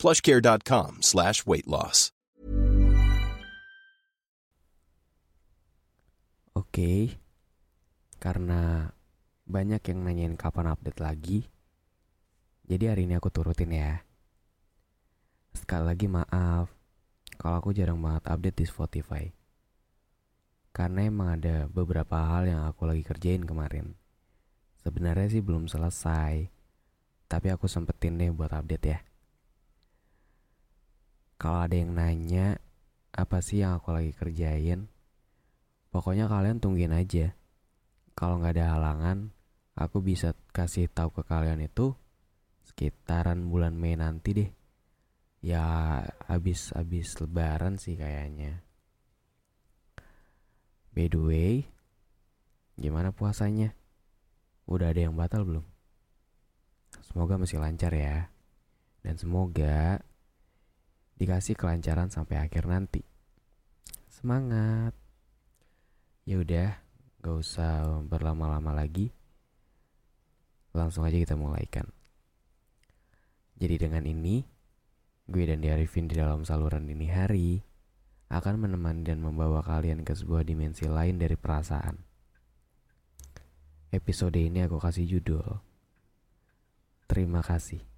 plushcare.com slash weight loss. Oke, karena banyak yang nanyain kapan update lagi, jadi hari ini aku turutin ya. Sekali lagi maaf, kalau aku jarang banget update di Spotify. Karena emang ada beberapa hal yang aku lagi kerjain kemarin. Sebenarnya sih belum selesai, tapi aku sempetin deh buat update ya. Kalau ada yang nanya, apa sih yang aku lagi kerjain? Pokoknya kalian tungguin aja. Kalau nggak ada halangan, aku bisa kasih tahu ke kalian itu sekitaran bulan Mei nanti deh. Ya habis lebaran sih kayaknya. By the way, gimana puasanya? Udah ada yang batal belum? Semoga masih lancar ya. Dan semoga dikasih kelancaran sampai akhir nanti. Semangat. Ya udah, gak usah berlama-lama lagi. Langsung aja kita mulaikan. Jadi dengan ini, gue dan Diarifin di dalam saluran dini hari akan menemani dan membawa kalian ke sebuah dimensi lain dari perasaan. Episode ini aku kasih judul Terima kasih.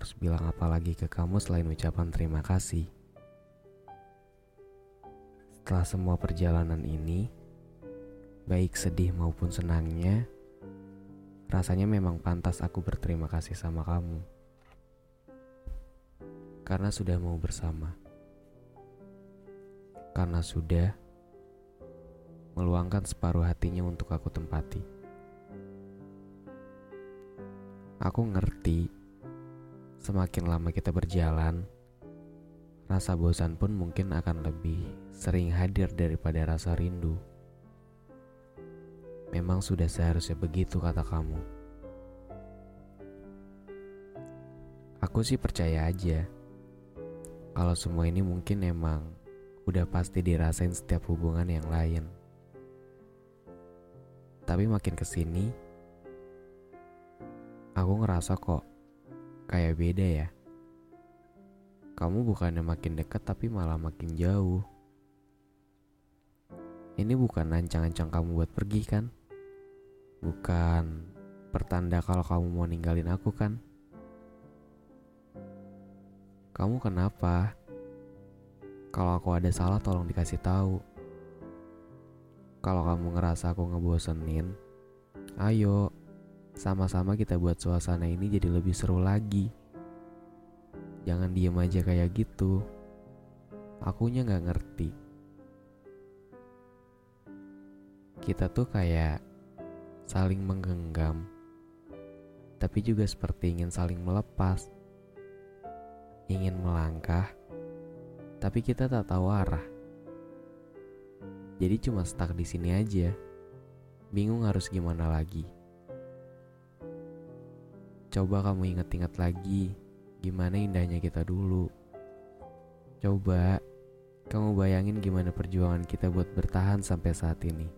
Harus bilang apa lagi ke kamu selain ucapan terima kasih. Setelah semua perjalanan ini, baik sedih maupun senangnya, rasanya memang pantas aku berterima kasih sama kamu. Karena sudah mau bersama. Karena sudah meluangkan separuh hatinya untuk aku tempati. Aku ngerti, semakin lama kita berjalan, rasa bosan pun mungkin akan lebih sering hadir daripada rasa rindu. Memang sudah seharusnya begitu, kata kamu. Aku sih percaya aja, kalau semua ini mungkin emang udah pasti dirasain setiap hubungan yang lain. Tapi makin ke sini, aku ngerasa kok kayak beda ya. Kamu bukannya makin dekat tapi malah makin jauh. Ini bukan ancang-ancang kamu buat pergi kan? Bukan pertanda kalau kamu mau ninggalin aku kan? Kamu kenapa? Kalau aku ada salah tolong dikasih tahu. Kalau kamu ngerasa aku ngebosenin, ayo sama-sama kita buat suasana ini jadi lebih seru lagi. Jangan diem aja kayak gitu. Akunya nggak ngerti. Kita tuh kayak saling menggenggam, tapi juga seperti ingin saling melepas. Ingin melangkah, tapi kita tak tahu arah. Jadi cuma stuck di sini aja. Bingung harus gimana lagi. Coba kamu inget-inget lagi gimana indahnya kita dulu. Coba kamu bayangin gimana perjuangan kita buat bertahan sampai saat ini.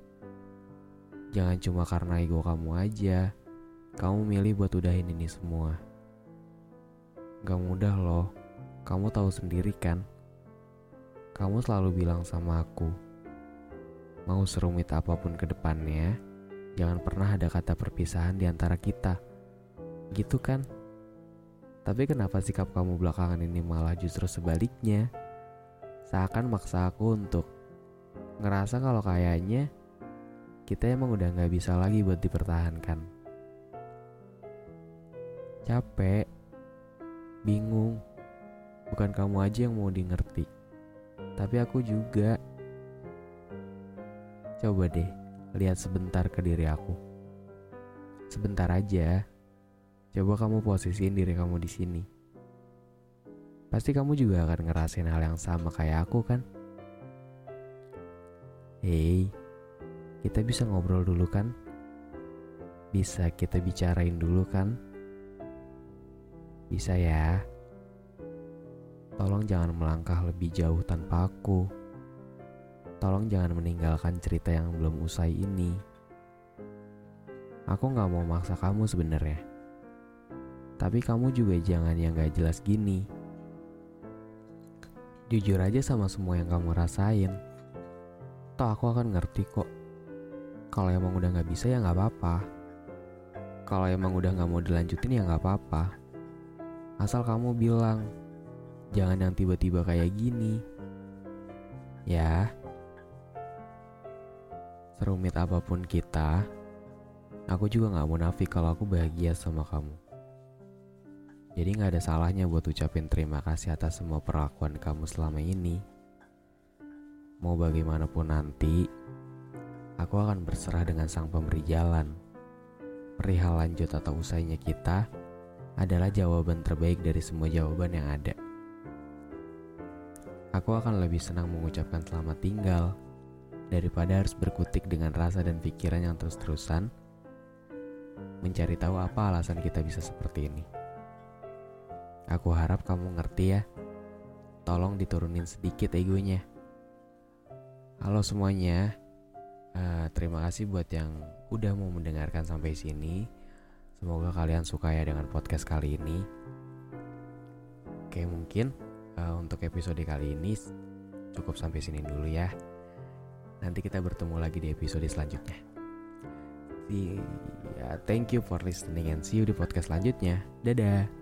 Jangan cuma karena ego kamu aja, kamu milih buat udahin ini semua. Gak mudah loh, kamu tahu sendiri kan. Kamu selalu bilang sama aku, mau serumit apa pun ke depannya, Jangan pernah ada kata perpisahan di antara kita. Gitu kan? Tapi kenapa sikap kamu belakangan ini malah justru sebaliknya? Seakan maksa aku untuk ngerasa kalau kayaknya kita emang udah gak bisa lagi buat dipertahankan. Capek, bingung, bukan kamu aja yang mau di ngerti, tapi aku juga. Coba deh, lihat sebentar ke diri aku. Sebentar aja. Coba kamu posisiin diri kamu di sini. Pasti kamu juga akan ngerasain hal yang sama kayak aku kan? Hei, kita bisa ngobrol dulu kan? Bisa kita bicarain dulu kan? Bisa ya? Tolong jangan melangkah lebih jauh tanpa aku. Tolong jangan meninggalkan cerita yang belum usai ini. Aku gak mau maksa kamu sebenarnya. Tapi kamu juga jangan yang gak jelas gini. Jujur aja sama semua yang kamu rasain. Toh aku akan ngerti kok. Kalau emang udah gak bisa ya gak apa-apa. Kalau emang udah gak mau dilanjutin ya gak apa-apa. Asal kamu bilang, jangan yang tiba-tiba kayak gini. Ya, serumit apa pun kita, aku juga gak munafik kalau aku bahagia sama kamu. Jadi gak ada salahnya buat ucapin terima kasih atas semua perlakuan kamu selama ini. Mau bagaimanapun nanti, aku akan berserah dengan sang pemberi jalan. Perihal lanjut atau usainya kita adalah jawaban terbaik dari semua jawaban yang ada. Aku akan lebih senang mengucapkan selamat tinggal daripada harus berkutik dengan rasa dan pikiran yang terus-terusan mencari tahu apa alasan kita bisa seperti ini. Aku harap kamu ngerti ya. Tolong diturunin sedikit egonya. Halo semuanya. Uh, terima kasih buat yang udah mau mendengarkan sampai sini. Semoga kalian suka ya dengan podcast kali ini. Oke, mungkin uh, untuk episode kali ini cukup sampai sini dulu ya. Nanti kita bertemu lagi di episode selanjutnya. Ya, thank you for listening and see you di podcast selanjutnya. Dadah.